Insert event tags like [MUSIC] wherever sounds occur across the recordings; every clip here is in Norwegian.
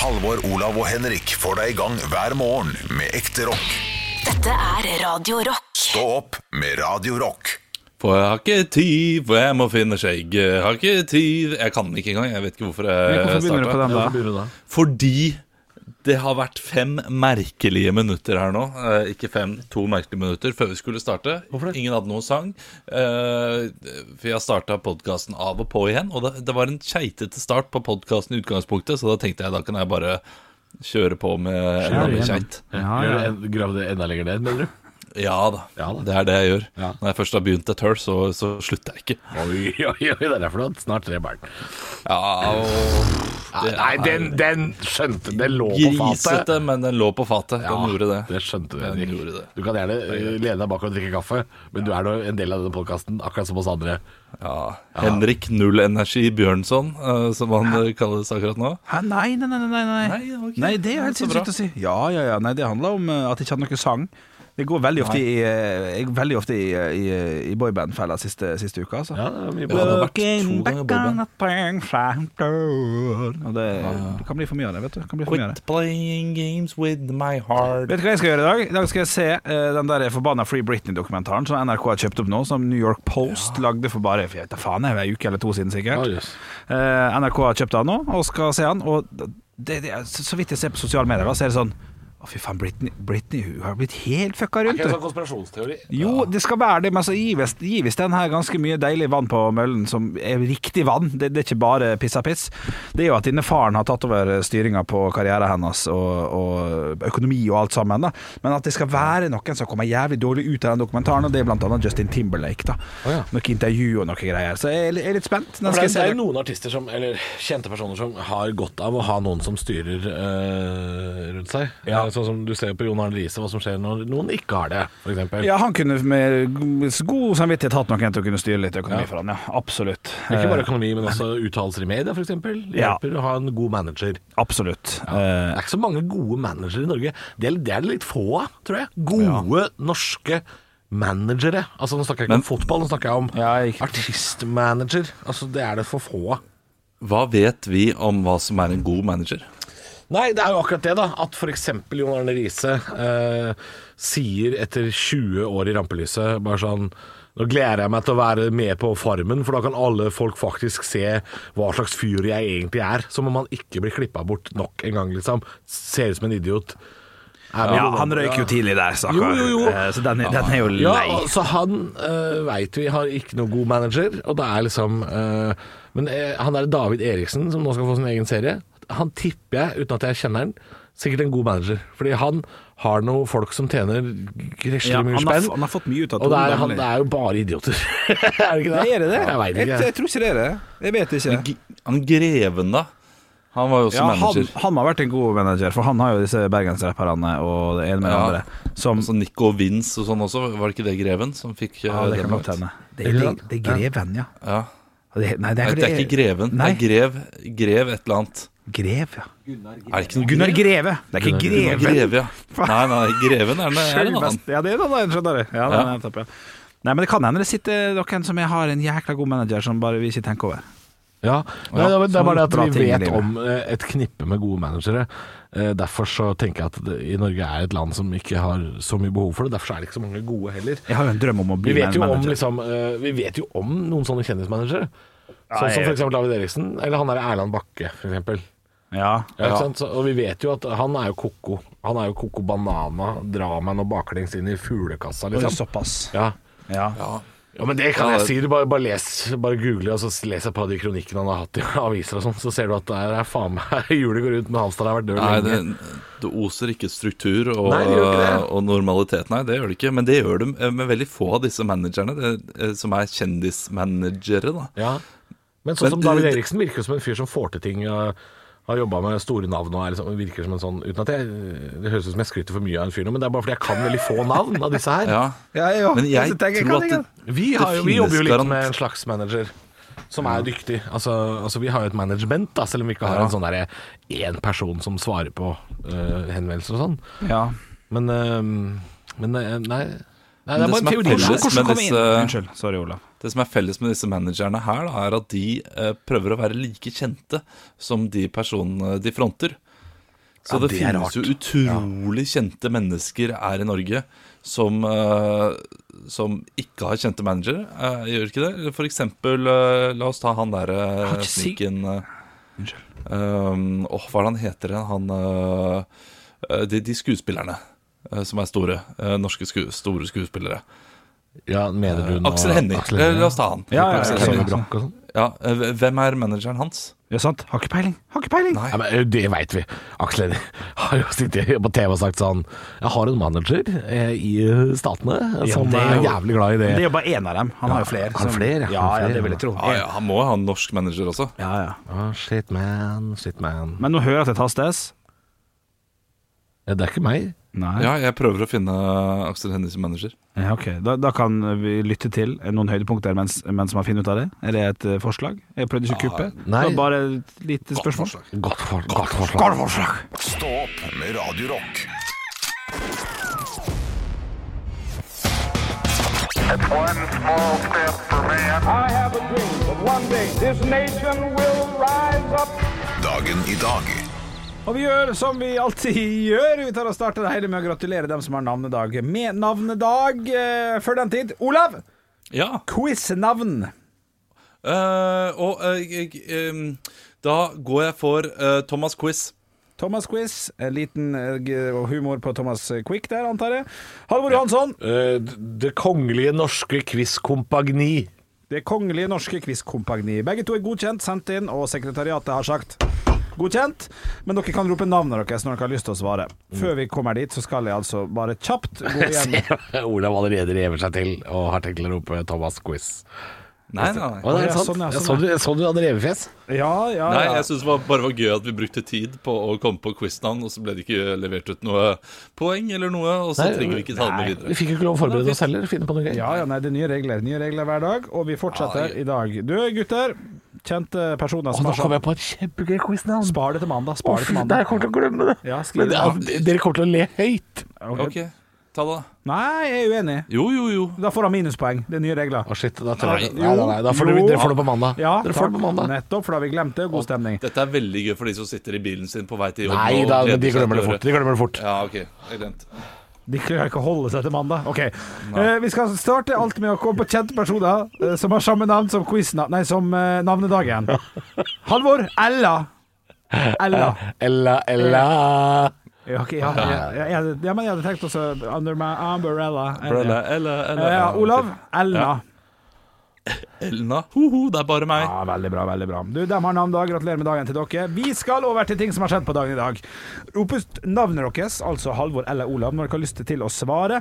Halvor, Olav og Henrik får deg i gang hver morgen med ekte rock. Dette er Radio Rock. Stå opp med Radio Rock. For jeg har ikke tid, for jeg må finne skjegg. Jeg har ikke tid Jeg kan den ikke engang. Jeg vet ikke hvorfor jeg Hvorfor begynner du på starta. den, da? Fordi det har vært fem merkelige minutter her nå. Eh, ikke fem, to merkelige minutter før vi skulle starte. Hvorfor det? Ingen hadde noen sang. Eh, for jeg starta podkasten av og på igjen, og det, det var en keitete start på podkasten i utgangspunktet, så da tenkte jeg da kan jeg bare kjøre på med enda mer keit. Ja, ja. det Grav det enda lenger ned, mener du? Ja da, Ja da. det er det jeg gjør. Ja. Når jeg først har begynt et hull, så, så slutter jeg ikke. Oi, oi, oi, det er derfor du har snart tre barn. Ja, og Nei, den, den skjønte Den lå på fatet. Grisete, men den lå på fatet. Den Ja, gjorde det. Det skjønte den, Den gjorde det. Du kan gjerne eh, lene deg bak og drikke kaffe, men du er nå en del av denne podkasten, akkurat som oss andre. Ja. Henrik Nullenergi Bjørnson, uh, som han Hæ? kalles akkurat nå. Hæ, nei, nei, nei, nei, nei. Nei, okay. Nei, det er helt sinnssykt å si. Ja, ja, ja. Nei, det handler om uh, at jeg ikke hadde noe sang. Det går veldig ofte i, eh, jeg går veldig ofte i, i, i boyband-fella siste, siste uka, altså. Ja, det er mye bra. det har vært to ganger boyband. Og det, det kan bli for mye av det, vet du. Det kan bli for mye av Quit det. playing games with my heart. Vet du hva jeg skal gjøre i dag? I dag skal jeg se uh, den der forbanna Free Britney-dokumentaren som NRK har kjøpt opp nå, som New York Post lagde for bare jeg vet faen, en uke eller to siden sikkert. Oh, yes. uh, NRK har kjøpt den nå og skal se den. Og det, det, så, så vidt jeg ser på sosiale medier, da, så er det sånn Å, fy faen, Britney, Britney hun har blitt helt fucka rundt. Er Ikke en sånn konspirasjonsteori? Jo, det skal være det, men så gi visst- den her ganske mye deilig vann på møllen, som er riktig vann. Det, det er ikke bare piss av piss. Det er jo at denne faren har tatt over styringa på karrieren hennes og, og økonomi og alt sammen. da Men at det skal være noen som kommer jævlig dårlig ut av den dokumentaren, og det er blant annet Justin Timberlake. da Oh, ja. Noe intervju og noe greier. Så jeg er, litt spent. Det er jo noen artister som, eller kjente personer som har godt av å ha noen som styrer øh, rundt seg. Ja. Sånn som du ser på Jon Arne Riise, hva som skjer når noen ikke har det, f.eks. Ja, han kunne med god samvittighet hatt noen til å kunne styre litt økonomi Ja. for han, ja. Absolutt. Ikke bare Eh, økonomi, men også uttalelser i media, f.eks. Hjelper Ja. å ha en god manager. Absolutt. Det Eh, er ikke så mange gode managere i Norge. Det er det litt få av, tror jeg. Gode norske managere. Altså Nå snakker jeg ikke Men- om fotball, nå snakker jeg om Ja, artistmanager. Altså Det er det for få av. Hva vet vi om hva som er en god manager? Nei, det er jo akkurat det, da. At f.eks. Jon Arne Riise eh, sier etter 20 år i rampelyset bare sånn nå gleder jeg meg til å være med på Farmen, for da kan alle folk faktisk se hva slags fyr jeg egentlig er. Som om han ikke blir klippa bort nok en gang, liksom. Ser ut som en idiot. Ja, ja, han røyk jo tidlig der, stakkar. jo, jo. Eh, Så den, er- den er jo Ja, så han uh, veit vi har ikke noen god manager, og det er liksom uh, Men uh, han der David Eriksen, som nå skal få sin egen serie, han tipper jeg, uten at jeg kjenner han, sikkert en god manager. Fordi han har noen folk som tjener gresselig Ja, mye spenn. han har fått mye ut av Og det er, han, det er jo bare idioter. [LAUGHS] er det ikke det? Er det det? Jeg veit ikke. jeg tror ikke det er det. Jeg vet ikke. Han Greven, da? Han var jo også Ja, manager. han har vært en god manager, for han har jo disse bergensrapperne og det ene med det andre. Som Altså Nico Vince og sånn også. Var det ikke det Greven som fikk eh, Ja, det den kan godt hende. Det, er- det, det er greven, ja. Ja. Det, nei, det Nei, er, det er ikke Greven. Nei, Det er Grev, Grev et eller annet. Grev, ja. Er det ikke noe Gunnar Greve. Det er ikke Gunnar Greven. Greve, ja. [LAUGHS] Nei, nei, Greven er, en- er en annen. Ja, det er en annen, skjønner du. Ja, det er ja. Nei, men det kan hende det sitter noen som jeg har en jækla god manager som bare vi ikke tenker over. Ja, det, er- det er bare det at vi vet om eh, et knippe med gode managere. Eh, Derfor så tenker jeg at det, i Norge er et land som ikke har så mye behov for det. Derfor er det ikke så mange gode heller. Jeg har jo en drøm om å bli Vi vet jo om, manager. liksom, eh, vi vet jo om noen sånne kjendismanagere. Sånn som f.eks. David Eriksen, eller han der Erland Bakke, eksempel. Ja. Ja, ikke sant? Så, og vi vet jo at han er jo koko. Han er jo koko banana, drar meg nå baklengs inn i fuglekassa, liksom. Såpass. Ja. Ja. ja, men det kan jeg si. Du bare, bare les, bare google, og så les et par av de kronikkene han har hatt i [LAUGHS] aviser og sånn, så ser du at det er faen meg [LAUGHS] hjulet går rundt, men Halmstad har vært død Nei, det, det oser ikke struktur og, Nei, ikke det. og normalitet. Nei, det gjør det ikke. Men det gjør det med veldig få av disse managerne, det, eh, som er kjendismanagere. da Ja. Men sånn som David Eriksen virker jo som en fyr som får til ting. Og har jobba med store navn og er liksom, virker som en sånn Uten at jeg, Det høres ut som jeg skryter for mye av en fyr nå, men det er bare fordi jeg kan veldig få navn av disse her. [LAUGHS] Ja. Ja, jo. Men jeg jeg, tror at det, Vi, har det vi jobber jo litt garant- med en slags manager som er dyktig. Altså, altså Vi har jo et management, da, selv om vi ikke har Ja. en sånn derre én person som svarer på uh, henvendelser og sånn. Ja. Men, uh, men øh, nei. Nei, det er det bare som disse- Unnskyld. Sorry, det som er felles med disse managerne her, da, er at de eh, prøver å være like kjente som de personene de fronter. Så Ja, det, det finnes jo utrolig utrolig kjente mennesker her i Norge som, eh, som ikke har kjente managere. eh, gjør ikke det? For eksempel, eh, la oss ta han derre si- sniken uh, Unnskyld. Åh, hva er det han heter igjen? Han eh, eh, de, de skuespillerne eh, som er store. eh, norske sku, store skuespillere. Ja, mener du nå Aksel Hennie. Eh, La oss ta han. Ja, ja, ja, sånn, ja. Ja, eh, hvem er manageren hans? Ja, sant? Har ikke peiling. Har ikke peiling. Nei. Ja, men eh, Det veit vi. Aksel Hennie [LAUGHS] har jo sittet på TV og sagt sånn Jeg har en manager eh, i Statene Ja, som er er jævlig glad i det. Det er jo bare én av dem. Han har jo flere. har han som- flere? Ja, han ja, flere? det vil jeg tro. Ja, ja, han må ha en norsk manager også. Ja, ja. Oh, shit man, shit man. Men nå hører jeg at det tastes. Ja, det er ikke meg. Nei. Ja, jeg prøver å finne Aksel Hennie som manager. Ja, ok, da, da kan vi lytte til noen høydepunkter mens, mens man finner ut av det. Er det et eh, forslag? Jeg prøvde ikke å kuppe. nei. Det var bare et lite spørsmål. Godt, for, godt forslag. Godt forslag. Stå opp med Radio Rock. One small step for man. I have a dream that one day this nation will rise up. Dagen i dag Og vi gjør som vi alltid [LAUGHS] gjør. Vi tar og starter det hele med å gratulere dem som har navnedag med navnedag. Eh, Før den tid, Olav, Ja, quiznavn. eh, og eh, jeg, em, da går jeg for eh, Thomas Quiz. Thomas Quiz. En liten eh, g- humor på Thomas Quick der, antar jeg. Halvor Johansson. Eh, Det kongelige norske quizkompagni. Det kongelige norske quizkompagni. Begge to er godkjent, sendt inn, og sekretariatet har sagt godkjent. Men dere kan rope navnet deres når dere har lyst til å svare. Før vi kommer dit, så skal jeg altså bare kjapt gå [LAUGHS] igjen Olav allerede rever seg til og har tenkt å rope Thomas Quiz. Nei, nei, nei. Er ja, sant. sånn, ja, sånn, så du, jeg så du hadde revefjes. Ja, ja, Nei, jeg syns det var, bare var gøy at vi brukte tid på å komme på quiznavn, og så ble det ikke levert ut noe poeng eller noe, og så Nei, trenger vi ikke ta det med Vi fikk jo ikke lov å forberede oss heller. Finne på noe gøy. Ja, ja, nei, det er nye regler. Nye regler hver dag, og vi fortsetter Ja, i dag. Du, gutter. Kjente personer Og som nå har kom sånn jeg på et kjempegøy quiznavn. Spar det til mandag. Spar Spar det til mandag. jeg kommer til å glemme det. Ja, skriv Men det det, av. dere kommer til å le høyt. Ok, ta det. Nei, jeg er uenig. Jo, jo, jo. Da får han minuspoeng. Det er nye regler. Å shit, da tror jeg Nei. Nei, nei, da får Jo. dere, dere får det på mandag. Ja, dere får det på mandag. Nettopp, for da har vi glemt det. God stemning. Dette er veldig gøy for de som sitter i bilen sin på vei til jobb. Nei og da, gleder men de seg glemmer til det å fort. De glemmer det fort. høre. Ja, ok, jeg har glemt. De klarer ikke å holde seg til mandag. Ok, eh, Vi skal starte alt med å komme på kjente personer eh, som har samme navn som quizna Nei, som eh, navnedagen. [LAUGHS] Halvor. Ella. Ella. Ella, Ella. Ja, ok, ja, ja, ja, ja, ja, men jeg hadde tenkt også Under my umbrella. Ella, Ella, Ella. Eh, ja, Olav. Elna. Elna. Hoho, det er bare meg. Ja, Veldig bra. veldig bra Du, Dem har navnedag. Gratulerer med dagen til dere. Vi skal over til ting som har skjedd på dagen i dag. Rop ut navnet deres, altså Halvor eller Olav, når dere har lyst til å svare.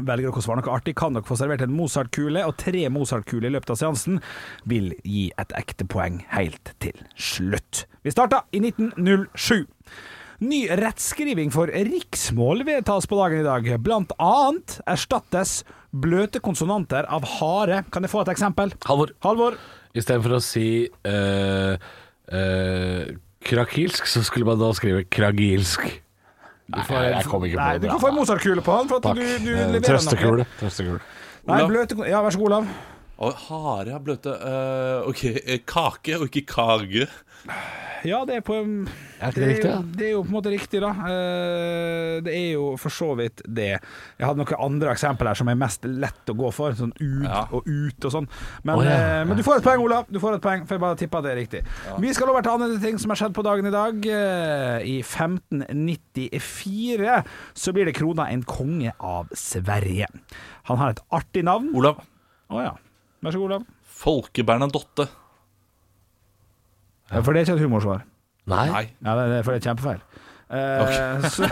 Velger dere å svare noe artig, kan dere få servert en Mozart-kule, og tre Mozart-kuler i løpet av seansen vil gi et ekte poeng helt til slutt. Vi starta i 1907. Ny rettskriving for riksmål vedtas på dagen i dag. Blant annet erstattes bløte konsonanter av hare. Kan jeg få et eksempel? Halvor. Halvor. Istedenfor å si uh, uh, krakilsk, så skulle man da skrive kragilsk. Nei, jeg, kom ikke på Nei, det. du kan få en Mozart-kule på han. For at Takk. du, du Eh, leverer Trøstekule. Trøstekule. Nei, bløte Ja, vær så god, Olav. Hare, har bløte uh, Ok, kake og ikke kage. Ja, det er på en Er ikke det riktig, da? Det er jo på en måte riktig, da. Eh, Det er jo for så vidt det. Jeg hadde noen andre eksempler her som er mest lett å gå for. Sånn ut Ja. og ut og sånn. Men, oh, ja. eh, men du får et poeng, Olav. Du får et poeng, For jeg bare tippa det er riktig. Vi skal over til andre ting som har skjedd på dagen i dag. Eh, I 1594 så blir det krona en konge av Sverige. Han har et artig navn. Olav. Å ja. Vær så god, Olav. Folke Bernadotte. Ja, For det er ikke et humorsvar. Nei. Nei. Ja, det er, for det er kjempefeil. Eh, [LAUGHS] så,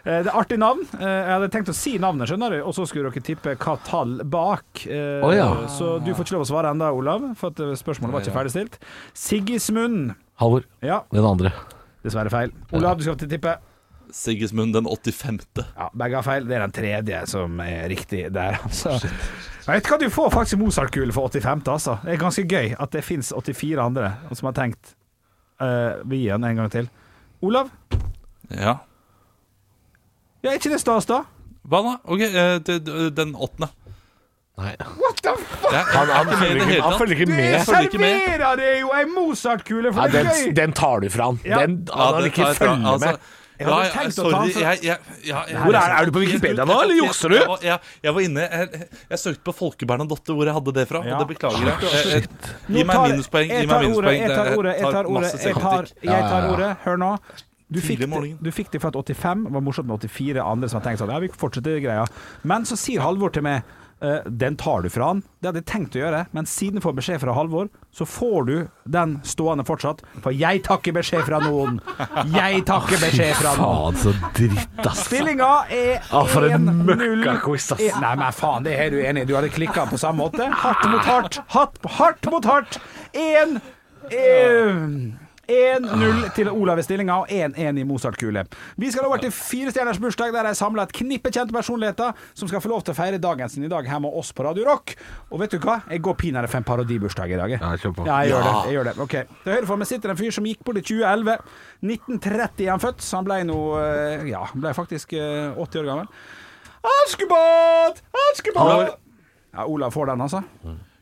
Eh, det er artig navn. Eh, jeg hadde tenkt å si navnet, skjønner du, og så skulle dere tippe hva tall bak. Eh, Å, ja. Så du får ikke lov å svare enda, Olav, for at eh, spørsmålet var ikke ferdigstilt. Sigismund. Halvor. Ja, Den andre. dessverre feil. Olav, du skal til tippe. Sigismund den 85. Ja, Begge har feil. Det er den tredje som er riktig der, altså. Vet ikke hva, du får faktisk Mozart-kule for 85., altså. Det er ganske gøy at det fins 84 andre som har tenkt uh, vi gir den en gang til. Olav? Ja. Ja, er ikke det stas, da? Hva da? Ok, det- det- den åttende. Nei. What? the fuck? Jeg, Han, han, er følger ikke det han følger ikke med. Du serverer det jo ei Mozart-kule, Ja, for det er den, gøy! den tar du fra han. Ja. Den, Ja, han det vil ikke tar med. altså. Jeg hadde ja, tenkt å ta sorry. den Jeg, jeg, ja, jeg, Hvor er- er du på Wikipedia nå, eller jukser du? Jeg, var- jeg, jeg var inne Jeg, søkte på Folkebernadotte hvor jeg hadde det fra, Ja. og det beklager jeg. jeg, jeg Nå gi meg minuspoeng. Gi meg minuspoeng. Jeg tar ordet, jeg tar ordet, jeg tar, jeg tar ordet. Hør nå. Du fikk, det, du fikk det for at 85 var morsomt med 84 andre som har tenkt sånn Ja, vi fortsetter greia. Men så sier Halvor til meg eh, den tar du fra han. Det hadde jeg tenkt å gjøre, men siden du får beskjed fra Halvor, så får du den stående fortsatt. For jeg takker beskjed fra noen. Jeg takker beskjed fra noen. Faen, så dritt, ass. Stillinga er Ah, for en 1-0. møkkaquiz, ass. Eh, Nei, men faen, det er du enig i. Du hadde klikka på samme måte. Hardt mot hardt. Hardt, hardt mot hardt. 1 1-0 til Olav i stillinga og 1-1 i Mozart-kule. Vi skal over til firestjerners bursdag, der jeg samler et knippe kjente personligheter som skal få lov til å feire dagen sin i dag her med oss på Radio Rock. Og vet du hva? Jeg går pinadø for en parodibursdag i dag. jeg. Ja, på. Ja, jeg gjør det. jeg gjør det Ok, Til høyre for meg sitter en fyr som gikk bort i 2011. 1930 er han født, så han ble nå eh, Ja, han ble faktisk eh, 80 år gammel. Askepott! Askepott! Ja, Olav får den, altså.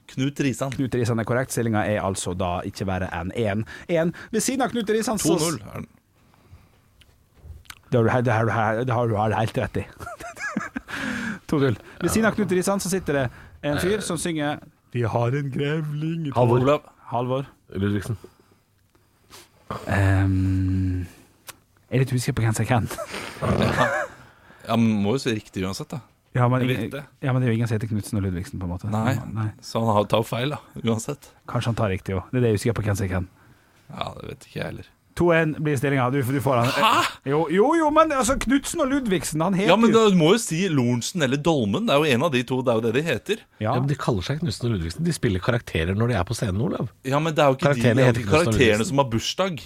Knut Risan. Knut Risan er korrekt. Stillinga er altså da ikke verre enn 1-1. Ved siden av Knut Risan 2-0. er den. Det har du, det har du, det har du helt rett i. [LAUGHS] 2-0. Ved siden av Knut Risan så sitter det en fyr som synger Vi har en grevling i Halvor. Olav. Halvor. Ludvigsen. Um, jeg er litt usikker på hvem som er hvem. Ja, men må jo si riktig uansett, da. Ja, men, ingen- ja, men det er jo ingen som heter Knutsen og Ludvigsen, på en måte. Nei. Så han har- tar jo feil, da. Uansett. Kanskje han tar riktig òg. Det er det jeg husker på hvem som er hvem. Ja, det vet ikke jeg heller. 2-1 blir stillinga. Du, du får han. Hæ?! Jo, jo, jo, men altså, Knutsen og Ludvigsen, han heter Ja, men du må jo si Lorentzen eller Dolmen. Det er jo en av de to. Det er jo det de heter. ja. Ja, men De kaller seg Knutsen og Ludvigsen. De spiller karakterer når de er på scenen, Olav. Ja, men det er jo ikke Karakterene de, de karakterene som har bursdag.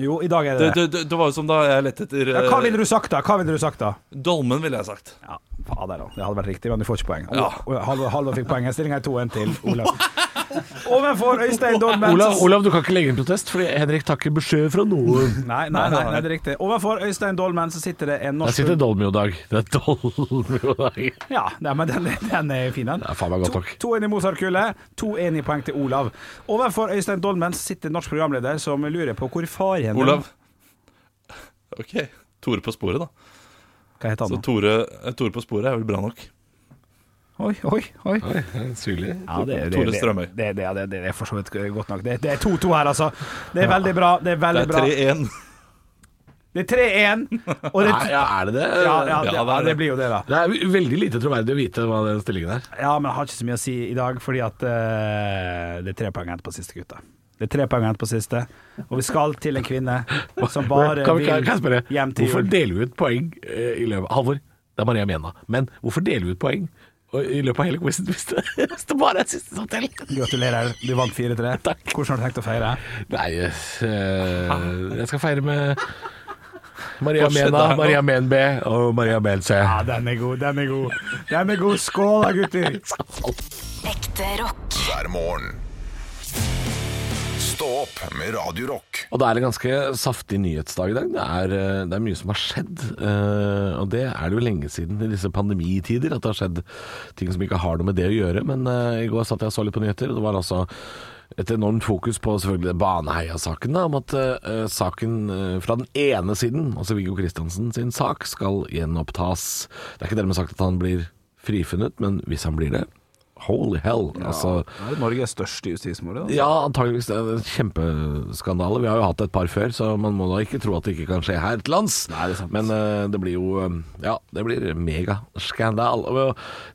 Jo, i dag er Det, det det. det, det, det var jo som da jeg lette etter Ja, hva eh, ville du sagt da? Hva ville du sagt da? Dolmen, ville jeg sagt. Ja, fader. Det hadde vært riktig, men du får ikke poeng. Ja. Halvor, Halvor fikk poeng. Stillinga er 2-1 til Olav. [LAUGHS] Overfor Øystein Dolmen Olav, Olav, du kan ikke legge inn protest, fordi Henrik takker beskjed fra noen. Nei, nei, nei, nei, det er riktig. Overfor Øystein Dolmen så sitter det en Der norsk sitter Dolmio-dag. Det er Dolmio-dag. Ja, nei, men den, den er fin, den. Det er faen meg godt nok. 2-1 i Mozart-kullet, 2-1 i poeng til Olav. Overfor Øystein Dolmen sitter en norsk programleder som lurer på hvor faren din- Olav. Ok. Tore på sporet, da. Hva heter Så han Så Tore, eh, Tore på sporet er vel bra nok. Oi, oi, oi. Syrlig. Ja, det, det, Tore Strømøy. det, det, det, det er for så vidt godt nok. Det, det er 2-2 her, altså. Det er veldig bra. Det er Det er 3-1. Det er 3-1. Nei, ja, er det det? ja, ja, det, Ja, det det det. blir jo det, da. Det er veldig lite troverdig å vite hva den stillingen er. Ja, men jeg har ikke så mye å si i dag, fordi at uh, det er tre poeng igjen på siste, gutta. Det er tre poeng igjen på siste, og vi skal til en kvinne som bare kan, vi- kan, kan vil hjem til hvorfor deler vi ut poeng eh, i løpet Halvor, det er Maria Mena. Men hvorfor deler vi ut poeng i løpet av hele quizen [LAUGHS] hvis, det- hvis det bare er siste som teller? Gratulerer, du vant 4-3. Hvordan har du tenkt å feire? Nei, eh, jeg skal feire med Maria Mena, Maria Men B og Maria Melce. Ja, den er god, den er god. Den er god. Skål da, gutter. Ekte rock. hver morgen. Stå opp med Radio Rock. Og det er en ganske saftig nyhetsdag i dag. Det er, eh, det er mye som har skjedd. Uh, Og det er det jo lenge siden i disse pandemitider at det har skjedd ting som ikke har noe med det å gjøre. Men uh, i går satt jeg og så litt på nyheter, og det var altså et enormt fokus på selvfølgelig Baneheia-saken. Om at uh, saken uh, fra den ene siden, altså Viggo Kristiansen sin sak, skal gjenopptas. Det er ikke dermed sagt at han blir frifunnet, men hvis han blir det Holy hell. altså Det er Norges største justismord. altså. ja, antageligvis. Det er en kjempeskandale. Vi har jo hatt et par før, så man må da ikke tro at det ikke kan skje her til lands. Men uh, det blir jo eh, Ja, det blir megaskandal.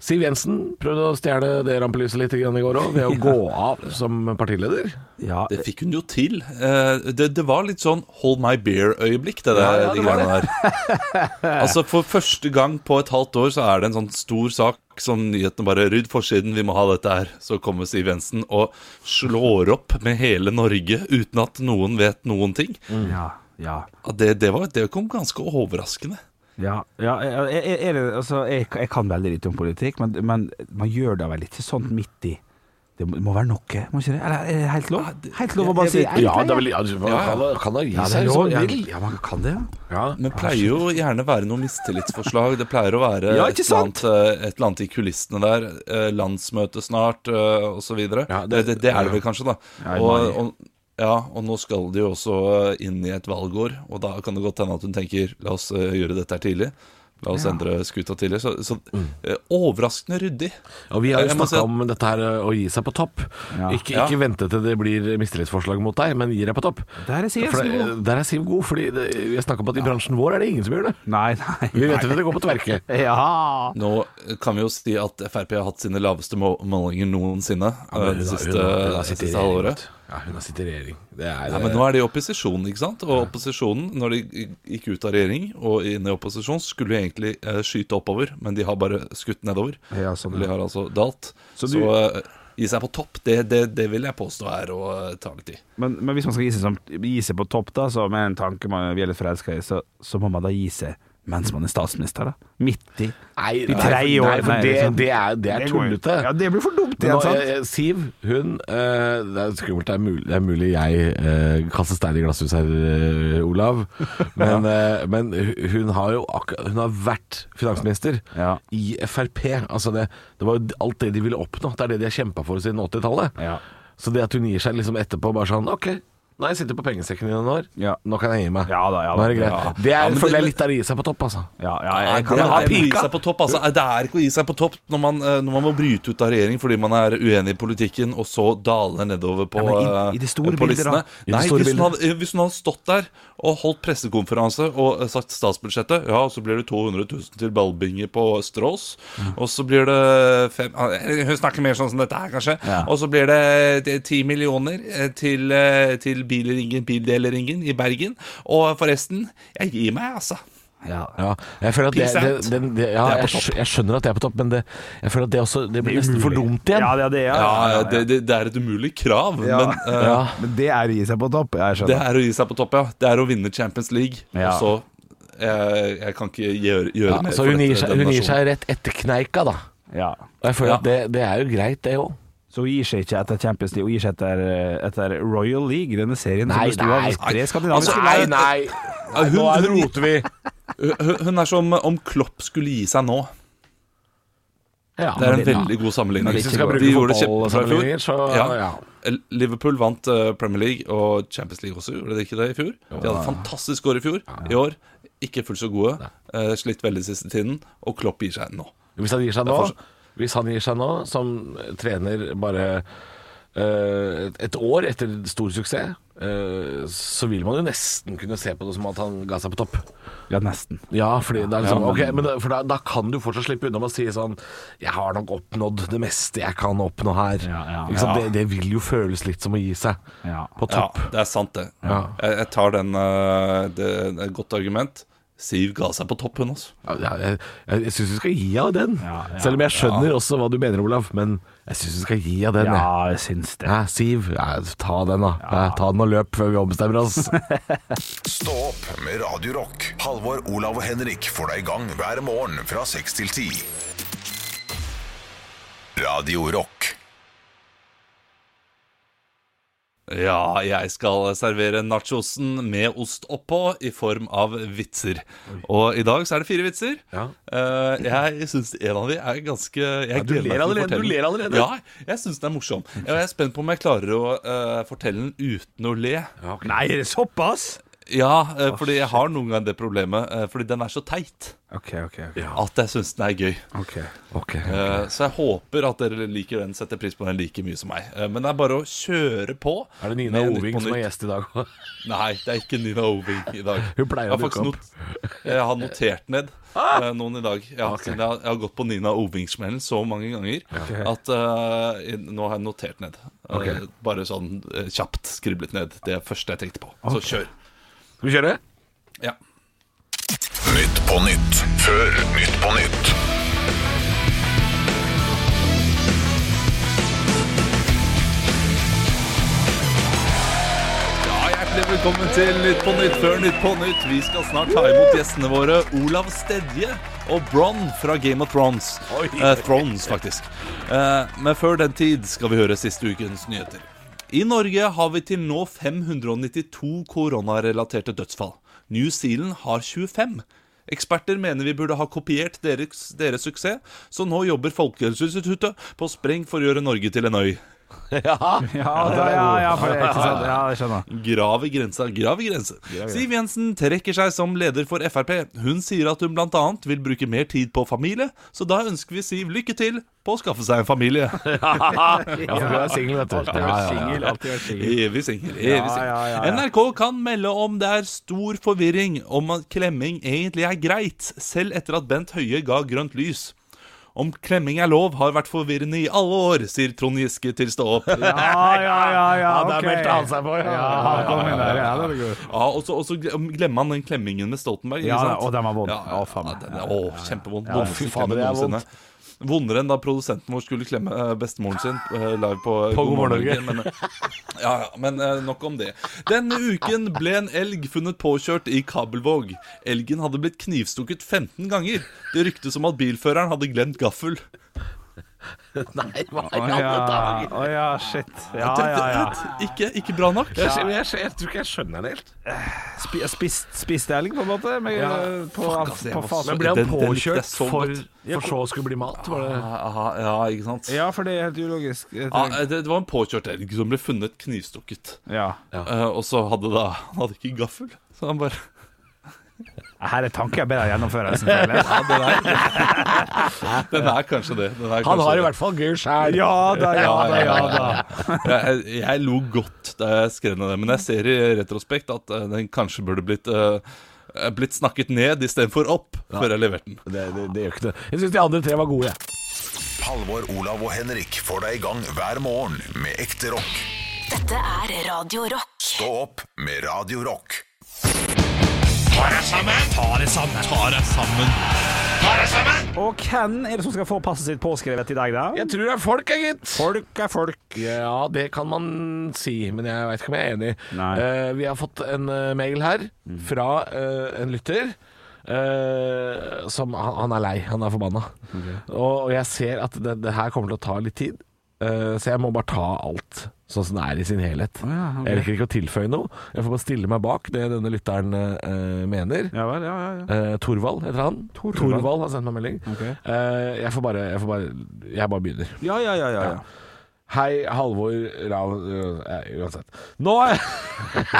Siv Jensen prøvde å stjele det rampelyset litt i går òg, ved å [LAUGHS] gå av som partileder. Ja, Det fikk hun jo til. Uh, Det, det var litt sånn hold my beer-øyeblikk, det der. Ja, ja, de det var greiene der. [LAUGHS] altså For første gang på et halvt år så er det en sånn stor sak som nyhetene bare Rydd forsiden, vi må ha dette her. Så kommer Siv Jensen og slår opp med hele Norge uten at noen vet noen ting. ja, ja. Ja, det, det, var, det kom ganske overraskende. Ja, ja er, er det, altså, jeg, jeg kan veldig lite om politikk, men, men man gjør da vel ikke sånn midt i Det må være noe, må ikke det? Eller er det helt lov? Helt lov å bare si Ja, det er vel, ja, man kan, da- kan da gi Ja, seg som man vil. ja, man kan det, ja. Ja. Men pleier jo gjerne være noe mistillitsforslag. Det pleier å være Ja, et, eller annet, eh, et eller annet i kulissene der. eh, Landsmøte snart, osv. Ja, det, det- det, er det vel kanskje, da. Ja, og, og, ja, og nå skal de jo også eh, inn i et valgår, og da kan det godt hende at hun tenker la oss eh, gjøre dette her tidlig. La oss endre skuta tidligere. Så, så mm. overraskende ryddig. Og vi har jo Jeg snakka om dette her eh, å gi seg på topp. Ja. Ikke, Ja. vente til det blir mistillitsforslag mot deg, men gi deg på topp. Der er Siv det, god. der er Siv god, fordi det, vi har snakka om at i bransjen vår er det ingen som gjør det. Nei, nei. Vi vet at det går på tverke. [LAUGHS] Ja. Nå kan vi jo si at Frp har hatt sine laveste målinger noensinne eh, det siste, det siste halvåret. Ja, hun har sittet i regjering. Det er, Nei, men nå er de i opposisjon, ikke sant? Og opposisjonen, når de gikk ut av regjering og inn i opposisjon, skulle jo egentlig eh, skyte oppover, men de har bare skutt nedover. Ja, sånn, ja. De har altså dalt. Så Så, du- eh, gi seg på topp, det, det, det vil jeg påstå er å eh, ta litt i. Men, men hvis man skal gi seg, som, gi seg på topp, da, så med en tanke man er litt forelska i, så, så må man da gi seg mens man er statsminister, da? Midt i. Nei, nei, tredje år, nei, for nei, det, liksom. det er, det er Det tullete. Ja, det blir for dumt igjen, sant? eh, Siv, hun uh, Det er skummelt. Det er mulig, det er mulig jeg uh, kaster stein i glasshus her, uh, Olav. [LAUGHS] Men, eh, men hun har jo akkurat Hun har vært finansminister Ja. i Frp. Altså det, det var jo alt det de ville oppnå. Det er det de har kjempa for siden 80-tallet. Ja. Så det at hun gir seg liksom etterpå bare sånn OK, nå har jeg sitter på pengesekken i noen år. Ja. Nå kan jeg gi meg. Ja da, ja da. Nå er det greit. Ja. Det er, Ja, føler det- jeg litt av å gi seg på topp, altså. Ja, ja, Nei, jeg kan det, ha er pika. seg på topp, altså. det er ikke å gi seg på topp når man, eh, når man må bryte ut av regjering fordi man er uenig i politikken, og så daler nedover på, Ja, i- eh, i det store på listene. I Nei, store hvis hun, hadde, hvis hun hadde stått der og holdt pressekonferanse og eh, sagt statsbudsjettet, ja, så blir det 200 000 til ballbinger på Strås, og så blir det fem, Hun snakker mer sånn som dette her, kanskje. Ja. Og så blir det ti 10 millioner til, til bilringen, bildeleringen i Bergen. Og forresten, jeg gir meg, altså. Ja. Ja, jeg føler at det, det, det, ja, Det er jeg, jeg skjønner at det er på topp, men det, jeg føler at det også Det blir nesten for dumt igjen. Ja, det, det, ja, Ja, ja, ja, det, det, det er et umulig krav, Ja. men uh, [LAUGHS] Ja. Men det er å gi seg på topp. Jeg det er å gi seg på topp, ja. Det er å vinne Champions League. Ja. Og så jeg, jeg kan ikke gjøre, gjøre Ja, mer så for hun dette- gir, seg, hun gir seg rett etter kneika, da. Ja. Og jeg føler Ja. at det, det er jo greit, det òg. Så hun gir seg ikke etter Champions League, hun gir seg etter, etter Royal League, denne serien Nei, som nei. tre skandinaviske Altså, Nei, nei! nei hun er roter vi. Hun, hun er som om Klopp skulle gi seg nå. Ja, Det er en veldig god sammenligning. Hvis vi skal De bruke gjorde det kjempebra i fjor. fotballsammenligninger, så Ja. ja. Liverpool vant eh, Premier League og Champions League også, gjorde de ikke det i fjor? De hadde fantastisk år i fjor. I år ikke fullt så gode. eh, Slitt veldig siste tiden. Og Klopp gir seg nå. Hvis han gir seg nå, hvis han gir seg nå som trener bare uh, et- år etter stor suksess, uh, så vil man jo nesten kunne se på det som at han ga seg på topp. Ja, nesten. Ja, fordi det er liksom, Ja, men- okay, men da, for da, da kan du fortsatt slippe unna med å si sånn Jeg har nok oppnådd det meste jeg kan oppnå her. Ja, ja, Ikke sant? ja. Det, det vil jo føles litt som å gi seg Ja. på Ja, det er sant, det. Ja. Jeg, jeg tar den uh, Det det er et godt argument. Siv ga seg på topp, hun, altså. Ja, jeg jeg, jeg syns du skal gi av den. Ja, ja, Selv om jeg skjønner også hva du mener, Olav. Men jeg syns du skal gi av den. Ja, jeg syns det. Ja, Siv, ja, ta den da ja. Ta den og løp før vi ombestemmer oss [LAUGHS] Stå opp med Radio Rock. Halvor, Olav og Henrik får deg i gang hver morgen fra 6 til 10. Radio Ja, jeg skal servere nachosen med ost oppå i form av vitser. Og i dag så er det fire vitser. Ja. Eh, jeg syns en av de er ganske jeg du ler allerede, du ler allerede. Ja, jeg syns den er morsom. Jeg er spent på om jeg klarer å uh, fortelle den uten å le. Nei, er det såpass? Ja, uh, fordi jeg har noen gang det problemet, fordi den er så teit OK, okay, okay. at jeg syns den er gøy. Eh, Så jeg håper at dere liker den, setter pris på den like mye som meg. Eh, Men det er bare å kjøre på. Er det Nina Oving som er gjest i dag? [LAUGHS] Nei, det er ikke Nina Oving i dag. [LAUGHS] Hun pleier å dukke not Jeg har notert ned eh, noen i dag. Ja, siden jeg, har, jeg har gått på Nina Oving-smellen så mange ganger at nå har jeg notert ned. Bare sånn kjapt skriblet ned. Det første jeg tenkte på. Så kjør. Skal vi kjøre? Ja. Nytt på nytt før Nytt på nytt. Ja, Hjertelig velkommen til Nytt på Nytt før Nytt på Nytt. Vi skal snart ta imot gjestene våre Olav Stedje og Bron fra Game of Thrones. Eh, Thrones, faktisk. Eh, men før den tid skal vi høre siste ukens nyheter. I Norge har vi til nå 592 koronarelaterte dødsfall. New Zealand har 25. Eksperter mener vi burde ha kopiert deres, deres suksess, så nå jobber Folkehelseinstituttet på spreng for å gjøre Norge til en øy. [LAUGHS] Ja, Ja, ja, ja, for det er ikke sant. Ja, jeg skjønner. Grav i grensa, grav i grense. Siv Jensen trekker seg som leder for Frp. Hun sier at hun bl.a. vil bruke mer tid på familie, så da ønsker vi Siv lykke til på å skaffe seg en familie. [LAUGHS] Ja, for du er singel, vet du. Singel, alltid vært singel. Evig singel. Evig singel. NRK kan melde om det er stor forvirring om at klemming egentlig er greit, selv etter at Bent Høie ga grønt lys. Om klemming er lov, har vært forvirrende i alle år, sier Trond Giske til Stå opp. Ja, ja, ja, ja, der ok. meldte han seg på, ja. Ja, han kom inn der. Ja, det god. Ja, og så og så glemmer han den klemmingen med Stoltenberg. ikke Ja, og den var vond. Å, faen kjempevond. Ja, Vondeste fy faen, klemming det er noensinne. Vondere enn da produsenten vår skulle klemme eh, bestemoren sin eh, live på, På God morgen Norge. Men, eh, ja, men nok om det. Denne uken ble en elg funnet påkjørt i Kabelvåg. Elgen hadde blitt knivstukket 15 ganger. Det ryktes om at bilføreren hadde glemt gaffel. [LAUGHS] Nei, hva i alle dager? å ja, shit. Ja, ja, ja. Ikke, ikke bra nok. Jeg, jeg, jeg, jeg tror ikke jeg skjønner det helt. Spi, spist, spist elg, på en måte? Med, Ja, på, fuck, ass, på var Men ble han den- den likte påkjørt så for, for så å skulle bli mat? Var det Ja, ja, ikke sant? Ja, for det er helt ulogisk. Ja, det, det var en påkjørt elg som ble funnet knivstukket. Ja. Uh, og så hadde da Han hadde ikke gaffel. Så han bare Her er tanker bedre enn gjennomførelsen. Ja, den er, den er kanskje det. Den er Han kanskje har i hvert fall gøy sjæl. Ja da, ja da, ja da. jeg, jeg lo godt da jeg skrev ned det, men jeg ser i retrospekt at eh, den kanskje burde blitt uh, Blitt snakket ned istedenfor opp før jeg leverte den. Det, det, det gjør ikke det. Jeg syns de andre tre var gode, jeg. Halvor, Olav og Henrik får deg i gang hver morgen med ekte rock. Dette er Radio Rock. Stå opp med Radio Rock. Og hvem er det som skal få passet sitt påskrevet i dag, da? Jeg tror det er folk, jeg, gitt. Folk er folk. Ja, det kan man si, men jeg veit ikke om jeg er enig. Eh, vi har fått en uh, mail her fra uh, en lytter. eh, som han, han er lei, han er forbanna. Og, og jeg ser at det, det her kommer til å ta litt tid, eh, så jeg må bare ta alt sånn som det er i sin helhet. ja, okay. Jeg rekker ikke å tilføye noe. Jeg får bare stille meg bak det denne lytteren eh, mener. Ja vel, ja, ja. ja. Eh, Torvald heter han. Torvald. Torvald har sendt meg melding. Okay. Eh, jeg får bare Jeg får bare Jeg bare begynner. Ja, ja, ja, ja, ja. Hei, Halvor Rav... øh, eh, Uansett. Nå er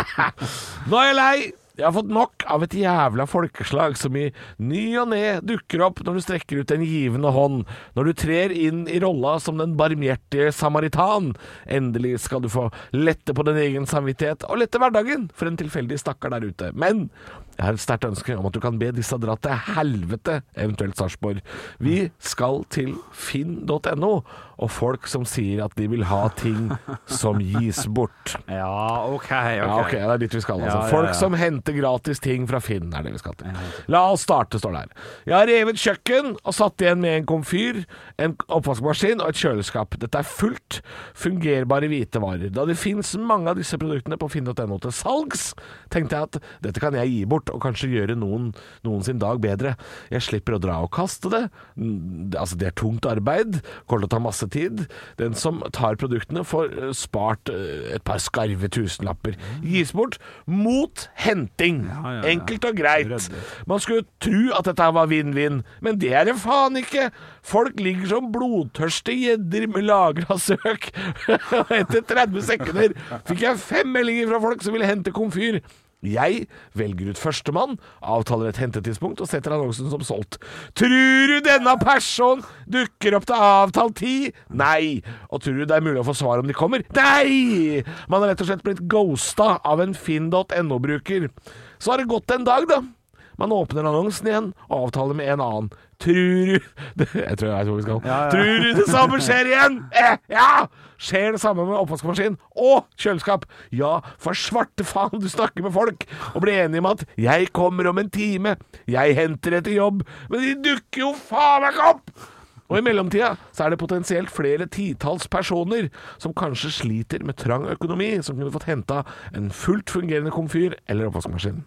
[LAUGHS] Nå er jeg lei! Jeg har fått nok av et jævla folkeslag som i ny og ne dukker opp når du strekker ut en givende hånd, når du trer inn i rolla som den barmhjertige samaritan. Endelig skal du få lette på din egen samvittighet og lette hverdagen for en tilfeldig stakkar der ute. Men jeg har et sterkt ønske om at du kan be disse dra til helvete, eventuelt Sarpsborg. Vi skal til finn.no, og folk som sier at de vil ha ting som gis bort. Ja, OK. ok, Ja, okay det er dit vi skal. Altså. Folk som henter gratis ting fra Finn, er det vi skal til. La oss starte, står det her. Jeg har revet kjøkken og satt igjen med en komfyr, en oppvaskmaskin og et kjøleskap. Dette er fullt fungerbare hvitevarer. Da det fins mange av disse produktene på finn.no til salgs, tenkte jeg at dette kan jeg gi bort, og kanskje gjøre noen, noen sin dag bedre. Jeg slipper å dra og kaste det. Altså, det er tungt arbeid, kommer til å ta masse tid. Den som tar produktene, får eh, spart eh, et par skarve tusenlapper. Gis bort mot henting. Enkelt og greit. Man skulle tro at dette var vinn-vinn, men det er det faen ikke. Folk ligger som blodtørste gjedder med lagra søk. [LAUGHS] Etter 30 sekunder fikk jeg fem meldinger fra folk som ville hente komfyr. Jeg velger ut førstemann, avtaler et hentetidspunkt og setter annonsen som solgt. Tror du denne person dukker opp til avtalt tid? Nei. Og tror du det er mulig å få svar om de kommer? Nei! Man har rett og slett blitt ghosta av en finn.no-bruker. Så har det gått en dag, da. Man åpner annonsen igjen og avtaler med en annen. Tror du [LAUGHS] Jeg tror jeg vet hvor vi skal. Ja, ja. Tror du det samme skjer igjen? Eh, ja! Skjer det samme med oppvaskmaskin og kjøleskap? Ja, for svarte faen, du snakker med folk og blir enige om at 'jeg kommer om en time', 'jeg henter etter jobb', men de dukker jo faen meg ikke opp! Og i mellomtida så er det potensielt flere titalls personer som kanskje sliter med trang økonomi, som kunne fått henta en fullt fungerende komfyr eller oppvaskmaskin.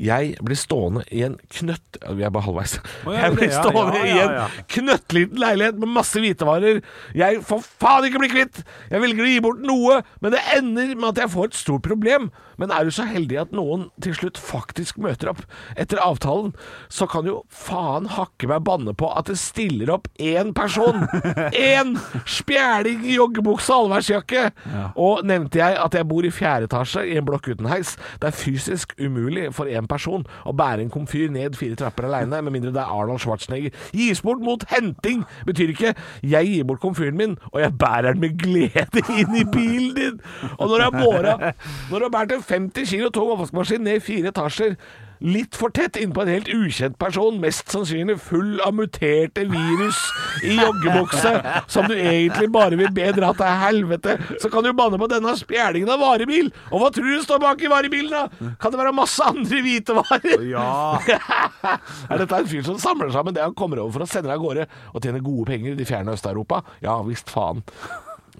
Jeg blir stående i en knøtt Vi er bare halvveis. ja, jeg blir ja, stående ja, i en knøttliten leilighet med masse hvitevarer. Jeg får faen ikke bli kvitt! Jeg velger å gi bort noe, men det ender med at jeg får et stort problem. Men er du så heldig at noen til slutt faktisk møter opp etter avtalen, så kan jo faen hakke meg banne på at det stiller opp én person. [LAUGHS] Én spjæling i joggebukse og allværsjakke. Og nevnte jeg at jeg bor i fjerde etasje i en blokk uten heis. Det er fysisk umulig for én person å bære en komfyr ned fire trapper aleine, med mindre det er Arnold Schwarzenegger. Gis bort mot henting betyr ikke 'jeg gir bort komfyren min', og jeg bærer den med glede inn i bilen din. Og når du har båra Når du har båret en 50 kilo tung oppvaskmaskin ned fire etasjer Litt for tett innpå en helt ukjent person, mest sannsynlig full av muterte virus i joggebukse, som du egentlig bare vil be dra til helvete, så kan du banne på denne spjælingen av varebil. Og hva tror du står bak i varebilen, da? Kan det være masse andre hvitevarer? Ja. [LAUGHS] Er dette en fyr som samler sammen det han kommer over for å sende deg av gårde og tjene gode penger i de fjerne Øst-Europa? Ja visst faen.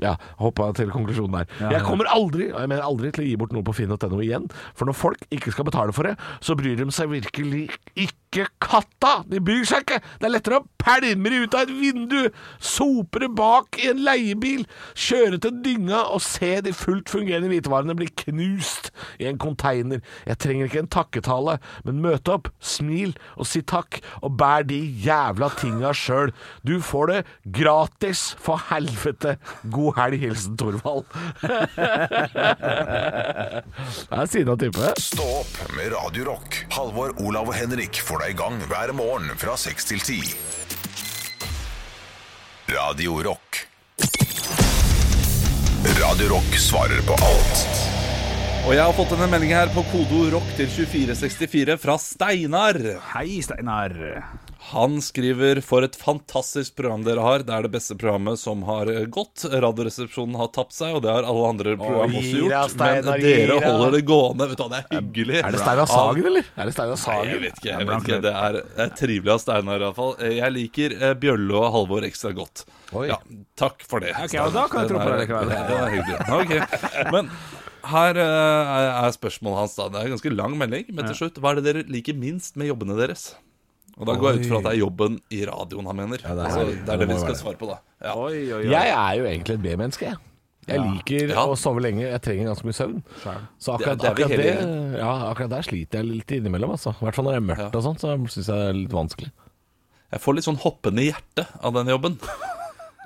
Ja, hoppa til konklusjonen der. Jeg kommer aldri og jeg mener aldri til å gi bort noe på finn.no igjen. For når folk ikke skal betale for det, så bryr de seg virkelig ikke katta! De bryr seg ikke! Det er lettere å pælme de ut av et vindu, sope det bak i en leiebil, kjøre til dynga og se de fullt fungerende hvitevarene bli knust i en container. Jeg trenger ikke en takketale, men møte opp, smil og si takk, og bær de jævla tinga sjøl. Du får det gratis, for helvete. God helg, hilsen Thorvald. [LAUGHS] Det er siden av type. Stå opp med Radio Rock. Halvor, Olav og Henrik får deg i gang hver morgen fra seks til ti. Radio Rock. Radio Rock svarer på alt. Og jeg har fått en melding her på kodo rock til 2464 fra Steinar. Hei, Steinar. Han skriver For et fantastisk program dere har. Det er det beste programmet som har gått. Radioresepsjonen har tapt seg, og det har alle andre program også gjort. gjort. Steinar, Men dere holder det gående. Vet du hva, Det er hyggelig. Er det Steinar Sagen, eller? Er det Steinar Sagen? jeg vet ikke. jeg vet ikke Det er, er trivelig av Steinar, iallfall. Jeg liker eh, Bjølle og Halvor ekstra godt. Oi. Ja, takk for det. Ok, og da kan jeg tro på det likevel. [LAUGHS] Det er hyggelig. Ok, Men her uh, er spørsmålet hans. da Det er en ganske lang melding, men til slutt Hva er det dere liker minst med jobbene deres? Og Da går jeg ut fra at det er jobben i radioen han mener. det er altså, det. er Det det vi skal være svare på, da. Ja. Oi, oi, oi. Jeg er jo egentlig et B-menneske, jeg. Jeg liker Ja. å sove lenge. Jeg trenger ganske mye søvn. Så akkurat, Det- det akkurat, det, ja, akkurat der sliter jeg litt innimellom. Altså. I hvert fall når det er mørkt og sånn, så syns jeg det er litt vanskelig. Jeg får litt sånn hoppende hjerte av den jobben.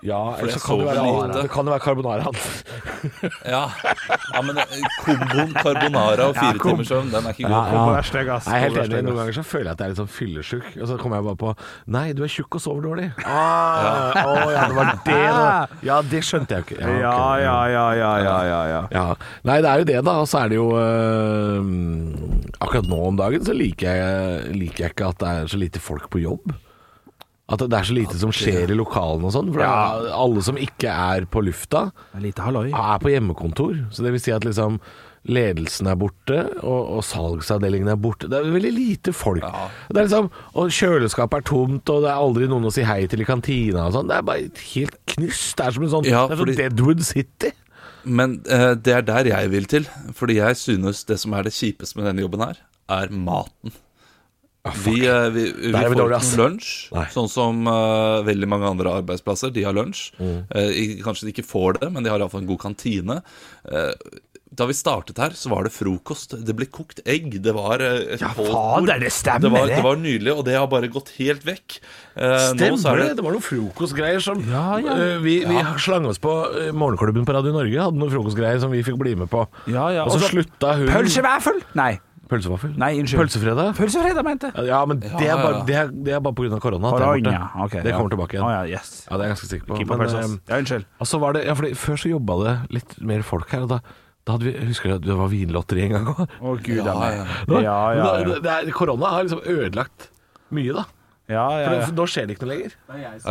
Ja, For jeg så kan det, være, lite. det kan jo være carbonaraen. [LAUGHS] Ja, ja men eh, komboen carbonara og fire ja, timers søvn, den er ikke Ja, god. ja. Er steg, ass. Jeg er helt enig. Noen ganger så føler jeg at jeg er litt sånn fyllesyk, og så kommer jeg bare på Nei, du er tjukk og sover dårlig. Ah, Å ja, det var det, da. Ja, det skjønte jeg jo ikke. Ja, ja, ja, ja, ja, ja, ja. Ja. Nei, det er jo det, da. Og så er det jo øh, Akkurat nå om dagen så liker jeg, liker jeg ikke at det er så lite folk på jobb. At det er så lite som skjer i lokalene og sånn. For det er alle som ikke er på lufta, Lite halloi. er på hjemmekontor. Så det vil si at liksom ledelsen er borte, og, og salgsavdelingen er borte. Det er veldig lite folk. Det er liksom, og kjøleskapet er tomt, og det er aldri noen å si hei til i kantina og sånn. Det er bare helt knust. Det er som en sånn, Ja, det er sånn fordi- Deadwood City. Men eh, det er der jeg vil til. Fordi jeg synes det som er det kjipeste med denne jobben her, er maten. Vi, eh, vi, vi vi får dårlige, ikke lunsj, Nei. sånn som uh, veldig mange andre arbeidsplasser. De har lunsj. Mm. Uh, kanskje de ikke får det, men de har iallfall en god kantine. Uh, da vi startet her, så var det frokost. Det ble kokt egg. Det var et Ja, faen, fader, det stemmer, det var, det. det var nydelig, og det har bare gått helt vekk. Eh, nå så Stemmer er det? Det var noen frokostgreier som Ja, ja. Vi, vi slang oss på Morgenklubben på Radio Norge. Hadde noen frokostgreier som vi fikk bli med på. Ja, ja. Og så Og så- slutta hun Pølsevaffel? Nei. Pølsevaffel? Nei, unnskyld. Pølsefredag? Pølsefredag, mente jeg. Ja, men det er ja, bare, ja. det er, det er bare pga. korona. at det er borte. Korona, ok, det ja. kommer tilbake igjen. Å ja, yes. Ja, det er jeg ganske sikker på. Men, pølse, ass. eh, Ja, unnskyld. altså var det, ja, fordi Før så jobba det litt mer folk her, og da, da hadde vi, husker du at det var vinlotteri en gang òg? Å, gud a meg. Ja, Ja, ja, ja. Det Korona har liksom ødelagt mye, da. Ja, ja, For ja. det- Nå skjer det ikke noe lenger.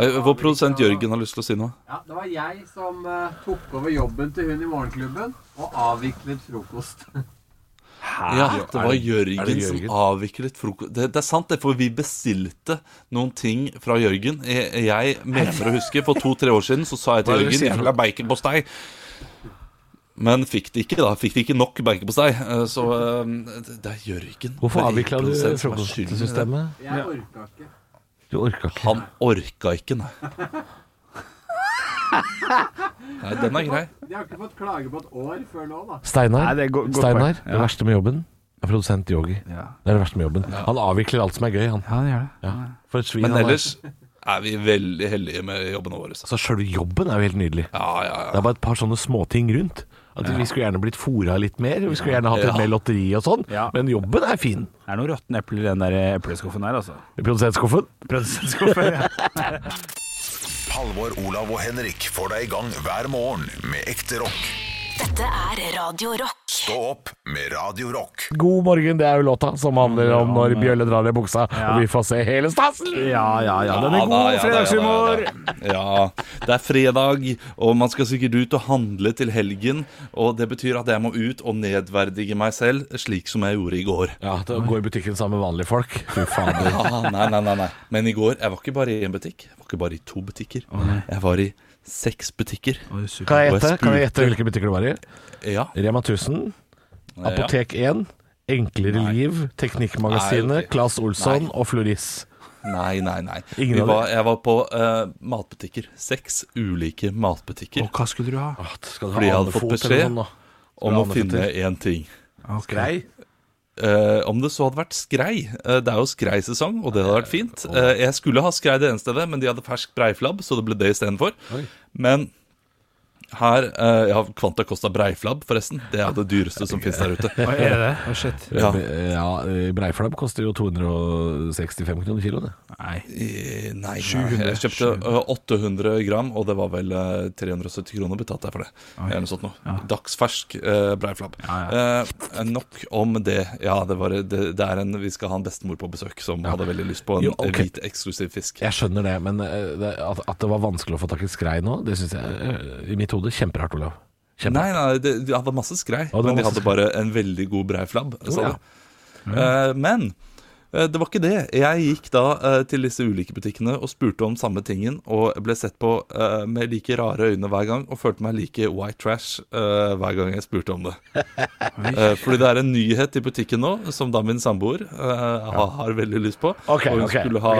Eh, Vår produsent Jørgen har lyst til å si noe. Ja, det var jeg som eh, tok over jobben til hun i morgenklubben og avviklet frokost. [LAUGHS] Ja, det var Jørgen, det Jørgen? som avviklet frokost det, det er sant, det, for vi bestilte noen ting fra Jørgen. Jeg, jeg mener å huske, for to-tre år siden så sa jeg til Jørgen jeg vil ha baconpostei. Men fikk det ikke, da. Fikk det ikke nok baconpostei. eh, Så eh, det- er Jørgen. Hvorfor avvikla du frokostsystemet? Jeg orka ikke. Du orka ikke. Han orka ikke, nei. [LAUGHS] Nei, den er grei. De har ikke fått klage på et år før nå, da. Steinar, Nei, det er go- godt Steinar poeng. det verste med jobben er produsent Yogi. Ja. Det er det verste med jobben. Han avvikler alt som er gøy, han. Ja, det gjør det. Ja. For et svin Men han er. ellers er vi veldig heldige med jobbene våre. så. Altså, Sjølve jobben er jo helt nydelig. Ja, ja, Det ja. er bare et par sånne småting rundt. At Vi skulle gjerne blitt fora litt mer. Vi skulle gjerne hatt Ja. litt mer lotteri og sånn. Ja. Men jobben er fin. Det er noen råtne epler i den der epleskuffen der, altså. I produsentskuffen. Produsentskuffen, ja. [LAUGHS] Halvor, Olav og Henrik får deg i gang hver morgen med ekte rock. Dette er Radio Rock. Stå opp med Radio Rock. God morgen, det er jo låta som handler om når Bjølle drar ned buksa, og vi får se hele stasen. Ja, ja, ja. Den er Ja god ja fredagshumor. Ja, ja, ja, det er fredag, og man skal sikkert ut og handle til helgen. Og det betyr at jeg må ut og nedverdige meg selv, slik som jeg gjorde i går. Ja, til å gå i butikken sammen med vanlige folk. Fy fader. Ja, nei, nei, nei, nei. Men i går, jeg var ikke bare i én butikk. Jeg var ikke bare i to butikker. Jeg var i seks butikker. Kan jeg gjette Kan jeg gjette hvilke butikker du var i? Ja. Rema 1000, Apotek 1, Enklere liv, Teknikkmagasinet, Nei. Claes Olsson Nei. og Floris. Nei, nei, nei. Ingen var, jeg var på uh, matbutikker. Seks ulike matbutikker. Og hva skulle du ha? Åh, skal du ha Fordi jeg hadde fått beskjed? Om å finne én ting. Skrei? Eh, om det så hadde vært skrei. Uh, det er jo skreisesong, og det hadde vært fint. Uh, jeg skulle ha skrei det ene stedet, men de hadde fersk breiflabb, så det ble det istedenfor. Men her eh, Ja, Kvanta Costa breiflabb, forresten. Det er det dyreste som finnes der ute. Hva er det? Oh, shit. Ja. Ja, breiflabb koster jo 265 kroner kiloen. det. Nei. Eh, Nei, nei, 700, jeg kjøpte eh, 800 gram, og det var vel eh, 370 kroner betalte jeg for det. Eller noe sånt noe. Dagsfersk uh, breiflabb. Ja, uh, nok om det. Ja, det, var, det, det er en Vi skal ha en bestemor på besøk som hadde veldig lyst på en Jo, okay. hvit, eksklusiv fisk. Jeg skjønner det, men eh, det, at, at det var vanskelig å få tak i skrei nå, det syns jeg eh, i mitt hode kjemperart, Olav. Kjempe. Nei, nei, det, de hadde masse skrei, var men de hadde skrei. bare en veldig god breiflabb. Oh, ja. Eh, men uh, det var ikke det. Jeg gikk da uh, til disse ulike butikkene og spurte om samme tingen, og ble sett på med like rare øyne hver gang, og følte meg like white trash hver gang jeg spurte om det. Fordi det er en nyhet i butikken nå, som da min samboer har, har veldig lyst på. Okay, og hun, okay, skulle, ha,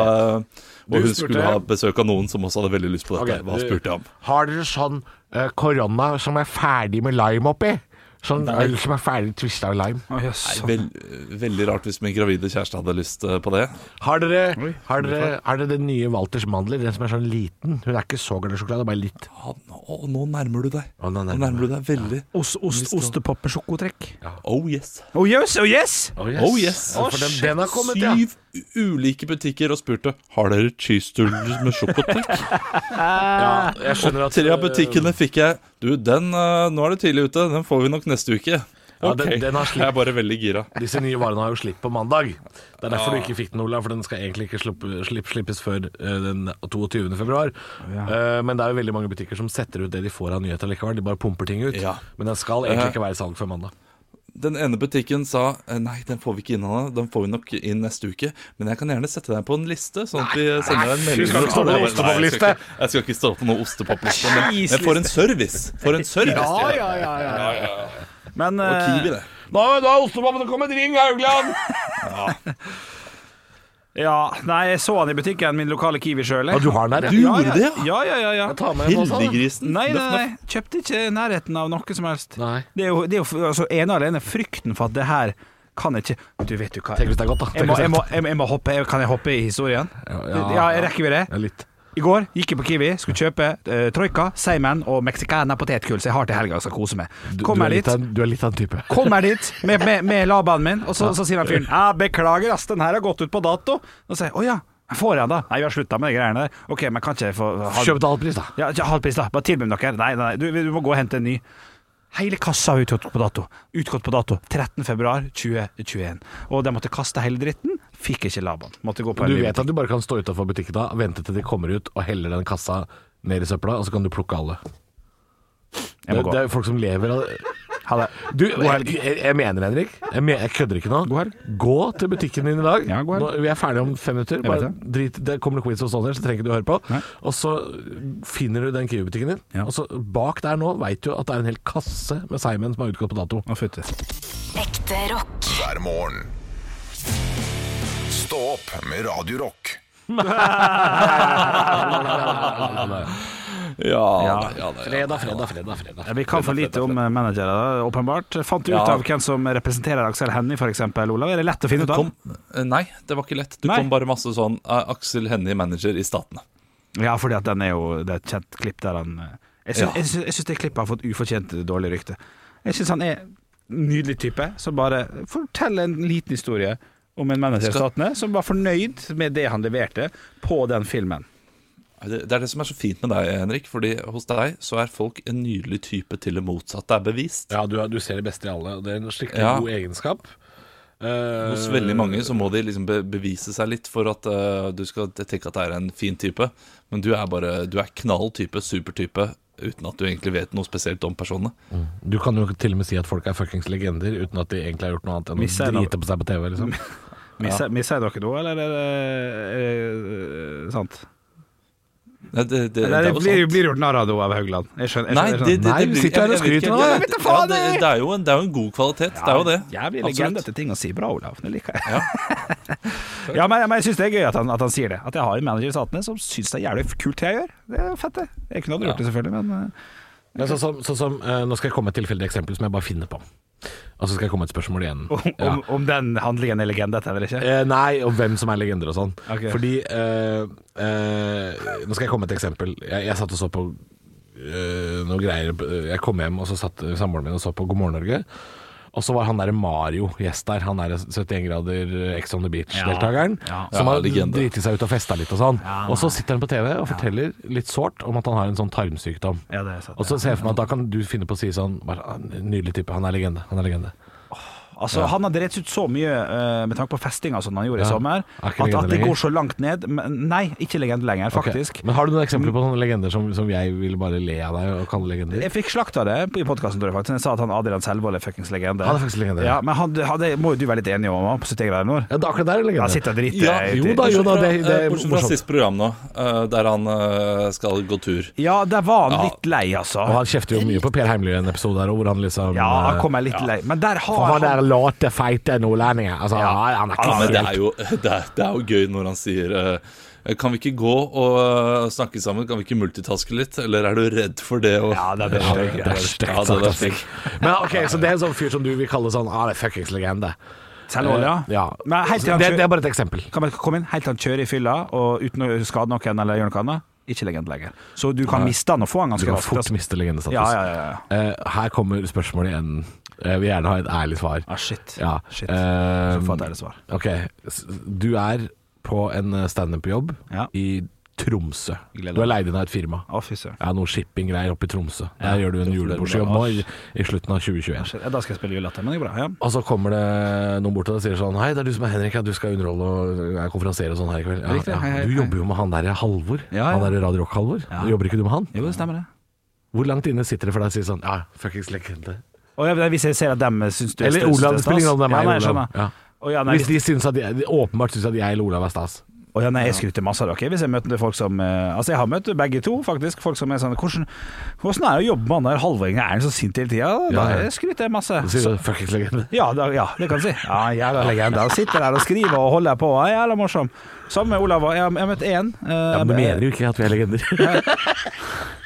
og hun skulle ha besøk av noen som også hadde veldig lyst på dette. Ok, Hva spurte jeg om? Har dere sånn korona som er ferdig med lime oppi? Sånn øl som er ferdig tvista i lime. Oh, yes. Nei, veld, veldig rart hvis min gravide kjæreste hadde lyst eh, på det. Har dere, har dere, har dere den nye Walters mandler? Den som er sånn liten? Hun er ikke så glad i sjokolade, bare litt. Ja, nå, nå nærmer du deg. Å, nå Nå nærmer nærmer du deg veldig. Ost, ost, ostepop med sjokotrekk. Oh yes. Oh yes, oh yes! Oh Oh, yes. Oh, den, den har kommet, ja. Ulike butikker og spurte Har dere cheese doodles med sjokotrekk. [LAUGHS] ja. Jeg skjønner at Tre av butikkene fikk jeg. Du, den, eh, nå er det tidlig ute. Den får vi nok neste uke. Ja, okay. den- den har. Jeg er bare veldig gira. Disse nye varene har jo slipp på mandag. Det er derfor du ikke fikk den, Olav, for den skal egentlig ikke sluppe, slipp, slippes før eh, den 22. februar. Uh, men det er jo veldig mange butikker som setter ut det de får av nyheter likevel. De bare pumper ting ut. Ja. Men den skal egentlig Eh. ikke være i salg før mandag. Den ene butikken sa eh, nei, den får vi ikke inn Hanne. Den får vi nok inn neste uke. Men jeg kan gjerne sette deg på en liste, sånn at vi sender deg en melding. skal ikke Nei, jeg skal ikke- Jeg skal ikke stå på noen ostepopliste, men jeg får en service. For en service. Ja, ja, ja, ja, ja. Men eh, Kiwi, det. Nå, nå er ostepopen kommet! Ring Haugland! Ja, nei, jeg så han i butikken, min lokale Kiwi sjøl. Ja, du har den der, Du ja. gjorde det, Ja, ja, ja. ja. Ta med en også, da. Nei, nei, nei, kjøpte ikke nærheten av noe som helst. Nei. Det er jo, det er jo altså, ene og alene frykten for at det her kan ikke Du vet jo hva Tenk hvis det er godt, da. jeg må, hvis det jeg må, jeg, må- jeg må hoppe, Kan jeg hoppe i historien? Ja, Ja, rekker vi det? Ja, litt. I går gikk jeg på Kiwi, skulle kjøpe uh, troika, seimen og mexicana potetgull, så jeg har til helga og skal kose meg. Kommer du, er litt dit, du er litt av en type. kommer dit med, med, med labaen min, og så, så sier han fyren ja, 'Beklager, ass, den her har gått ut på dato'. Og så sier jeg 'Å ja, jeg får igjen da'. Nei, vi har slutta med de greiene der. OK, men kan ikke jeg få halv- Kjøp til halv pris, da. Ja, halv pris, da. Bare tilbud dere. Nei, nei, du, du må gå og hente en ny. Hele kassa har utgått på dato. Utgått på dato 13. februar 2021. Og de måtte kaste hele dritten. Fikk ikke laban. Måtte gå på en Du ny vet butikk. at du bare kan stå utafor butikken da, vente til de kommer ut og heller den kassa ned i søpla, og så kan du plukke alle. Jeg må Det, gå. det er jo folk som lever av Ha det. Du, jeg, jeg, jeg mener, Henrik. Jeg, mener, jeg kødder ikke nå. God helg. Gå til butikken din i dag. Ja, god helg. Nå, vi er ferdige om fem minutter. Vet Bare drit, det kommer noen quiz hos oss, så trenger ikke du å høre på. Nei. Og så finner du den Kiwi-butikken din. Ja. Og så bak der nå veit du at det er en hel kasse med seigmenn som har utgått på dato. Å, fytti. Ekte rock. hver morgen. Stå opp med Radio Rock. [LAUGHS] Ja, Ja. ja, Fredag, fredag, fredag. fredag. Ja, Vi kan for lite om eh, managere, da, åpenbart. Fant du ut Ja. av hvem som representerer Aksel Hennie, f.eks., Olav? Er det lett å finne ut av? Kom, eh, nei, det var ikke lett. Du Nei. kom bare masse sånn eh, Aksel Hennie, manager i Statene. Ja, fordi at den er jo Det er et kjent klipp der han eh, Jeg syns, Ja. det klippet har fått ufortjent dårlig rykte. Jeg syns han er en nydelig type som bare forteller en liten historie om en menneske i Statene som var fornøyd med det han leverte på den filmen. Det, det er det som er så fint med deg, Henrik. Fordi hos deg så er folk en nydelig type til det motsatte er bevist. Ja, du, du ser det beste i alle. og Det er en skikkelig Ja. god egenskap. Eh, Hos veldig mange så må de liksom be bevise seg litt for at uh, du skal tenke at det er en fin type. Men du er bare Du er knall type, supertype, uten at du egentlig vet noe spesielt om personene. Du kan jo til og med si at folk er fuckings legender uten at de egentlig har gjort noe annet enn Misser å drite på seg på TV. liksom Misser misser jeg dere noe, eller er det, er det sant? Nei, det, det, Eller det er jo blir, sant. blir gjort narr av det av Haugland? Jeg skjønner. Jeg skjønner, det, det, Nei, du sitter her og skryter av ja, det, det, er jo en, det er jo en god kvalitet. Det er jo det. Jævlig Absolutt. legende til ting å si bra, Olav. Det liker jeg. Ja. [LAUGHS] Ja, men, men jeg syns det er gøy at han, at han sier det. At jeg har en manager i Statene som syns det er jævlig kult det jeg gjør. Det er fett, det. Jeg kunne aldri gjort det, selvfølgelig, men eh, Men så, så, så, som eh, Nå skal jeg komme med et tilfeldig eksempel som jeg bare finner på. Og så skal jeg komme med et spørsmål igjen. om, Ja. om, om den handlingen er legende eller ikke? Eh, nei, om hvem som er legender og sånn. Okay. Fordi eh, eh, Nå skal jeg komme med et eksempel. Jeg, jeg satt og så på eh, noe greier Jeg kom hjem, og så satt samboeren min og så på God morgen Norge. Og så var han derre Mario gjest der. Han derre 71 grader Ex on the Beach-deltakeren. Ja. Som Ja, har legende. driti seg ut og festa litt og sånn. Ja. Og så sitter han på TV og forteller litt sårt om at han har en sånn tarmsykdom. Ja, det er sant. Og så ser jeg for meg at da kan du finne på å si sånn bare, «Ah, Nydelig type. Han er legende. Han er legende. Altså, Han har rett ut så mye uh, med tanke på festinga som han gjorde i sommer, Er at, at det går så langt ned. Men, nei, ikke legende lenger, faktisk. faktisk. Men har du noen eksempler på sånne legender som, som jeg vil bare le av deg og kalle legender? Jeg fikk slakta det i podkasten, tror jeg faktisk. Jeg sa at han Adrian Selvold er fuckings legende. Han er faktisk legende. Ja, Men han, han, det må jo du være litt enig om på 70 grader nord? Ja, da, akkurat der er det legende. Han sitter og driter Ja, jo da, jo da, det, det er Bortsett fra sist program nå, eh, der han eh, skal gå tur. Ja, der var han Ja. litt lei, altså. Og han kjefter jo mye på Per Heimly i en episode der, hvor han liksom Ja, han kommer litt lei. Men der har han late, feite nordlendinger. Altså, Ja. han er Ja, ikke men det er jo, det er, det er jo gøy når han sier uh, Kan vi ikke gå og eh, snakke sammen? Kan vi ikke multitaske litt? Eller er du redd for det? Og, Ja, det er det. Ja, stygt Ja, det sagt, er altså. Men ok, Så det er en sånn fyr som du vil kalle sånn Ah, det er fuckings legende. Ja. Eh. Men helt det, det er bare et eksempel. Kan man komme inn helt til han kjører i fylla og uten å skade noen eller gjøre noe annet? Ikke legende lenger. Så du kan miste han og få han Du ganske kan raskt. fort altså. miste legendestatus. Ja, ja, ja. ja. Eh, her kommer spørsmålet igjen. Jeg vil gjerne ha et ærlig svar. Ah, shit. Ja. shit. Uh, Så får jeg et svar. Ok, du er på en eh, standup-jobb Ja. i Tromsø. Gleder Du er leid inn av et firma. Å, fy søren. Ja, noe shippinggreier oppe i Tromsø. Der gjør du en julebordsjobb nå i, i slutten av 2021. Ja, Da skal jeg spille julelatter, men det går bra. Ja. Og så kommer det noen bort til deg og sier sånn Hei, det er du som er Henrik, ja, du skal underholde og er konferansier og sånn her i kveld. Ja, Riktig, hei, hei, du jobber jo med han der Halvor. Han der Radio Rock-Halvor. Ja. Jobber ikke du med han? Jo, det stemmer det. Hvor langt inne sitter det for deg å si sånn Ja, fuckings legende. Og ja, hvis jeg ser at dem syns du er Eller stas- Olav, det spiller ingen rolle, det er meg, ja. Ja. Hvis de, synes at de, åpenbart syns at jeg eller Olav er stas. Å, ja, nei, jeg skryter masse av dere. Hvis jeg møter folk som eh, Altså, jeg har møtt begge to, faktisk. Folk som er sånn Hvordan, hvordan er det å jobbe med han der halvåringen? Er han så sint hele tida? Da Ja, ja. skryter jeg masse. Du sier Så, fuckings legende. ja, da, ja, det kan du si. Ja, jævla legende. Han sitter der og skriver og holder på. Ja, Jævla morsom. Samme med Olav. Jeg har møtt én. eh, Ja, men du mener jo ikke at vi er legender. [LAUGHS]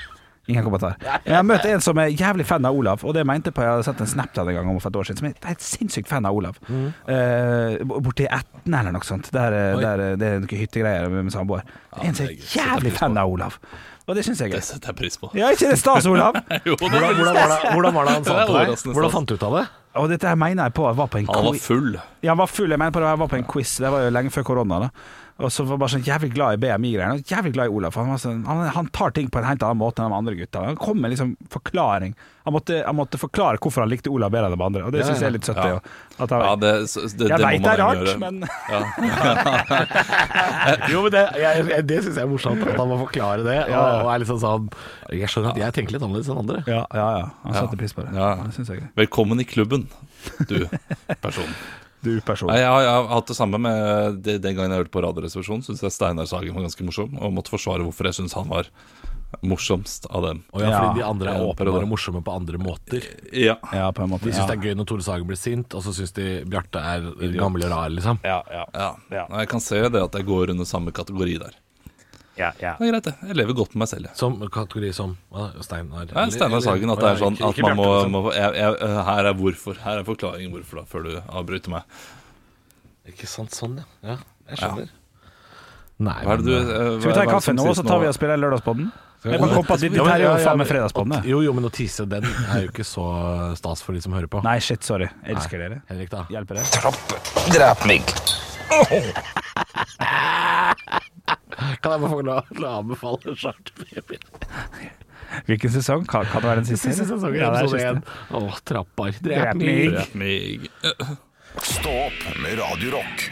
Ingen kommentar. Jeg møtte en som er jævlig fan av Olav, og det mente på Jeg hadde sett en snap til en gang om for et år siden, som er helt sinnssykt fan av Olav. Eh, borti Etne eller noe sånt. Der, eh, der, eh, det er noen hyttegreier med, samboer. Er en som er jævlig fan av Olav. Og det syns jeg er gøy. Det setter jeg pris på. Ja, ikke det stas, Olav? [LAUGHS] Jo, det Hvordan, hvordan, var det, hvordan var det han [LAUGHS] sa Det til deg? Hvordan fant du ut av det? Og dette her mener jeg på var på en Han var full. Ja, han var full. Jeg mener på det, jeg var på en quiz. Det var jo lenge før korona. da Og så var jeg bare sånn jævlig glad i BMI-greiene. Og Jævlig glad i Olav. Han, var sånn, han, han tar ting på en helt annen måte enn de andre gutta. Han kom med liksom forklaring. Han måtte, han måtte forklare hvorfor han likte Olav bedre enn de andre, og det Ja, syns jeg er litt søtt. Ja. Ja, det, så- det, jeg det veit det er rart, gjøre. men [LAUGHS] Jo, men det, jeg, jeg, det syns jeg er morsomt, at han må forklare det. Og, og er liksom sånn Jeg skjønner at jeg tenker litt annerledes enn andre. Ja, ja, ja. Han satte pris på det. Ja. Det jeg. Velkommen i klubben, du person. [LAUGHS] Du personlig? Jeg, har, jeg har hatt det samme med det, Den gangen jeg hørte på Radioresepsjonen, syns jeg Steinar Sagen var ganske morsom, og måtte forsvare hvorfor jeg syns han var morsomst av dem. Og ja, Ja. fordi de andre er åpenbare morsomme på andre måter. Ja. Ja, på en måte. De syns ja. det er gøy når Tore Sagen blir sint, og så syns de Bjarte er gammel og rar, liksom. Ja, ja. ja. Ja. Jeg kan se det at jeg går under samme kategori der. Ja, ja. Det er greit, det. Jeg lever godt med meg selv. Som kategori som hva, Steinar Ja, Steinar Sagen. At det er sånn at man må, må jeg, jeg, Her er hvorfor. Her er forklaringen hvorfor, da, før du avbryter meg. Ikke sant, sånn, ja. ja jeg skjønner. Nei, Hva er det du men, eh, Skal vi ta en kaffe nå, så tar vi og spiller Lørdagspodden? Jeg bare kom på at de, de men- her er jo faen meg fredagsbåndene. Fredagspodden. Jo, jo, men å tisse den er jo ikke så stas for de som hører på. Nei, shit, sorry. Jeg elsker dere. Henrik, da? Hjelper dere. Trapp, Drep meg. [LAUGHS] Kan jeg bare få lov til å anbefale Charterbaby? Hvilken sesong? Kan, kan det være den siste? Siste sesongen, Ja, episode én. Åh, trapper. Drep meg. Drep meg. Stå opp med Radio Rock.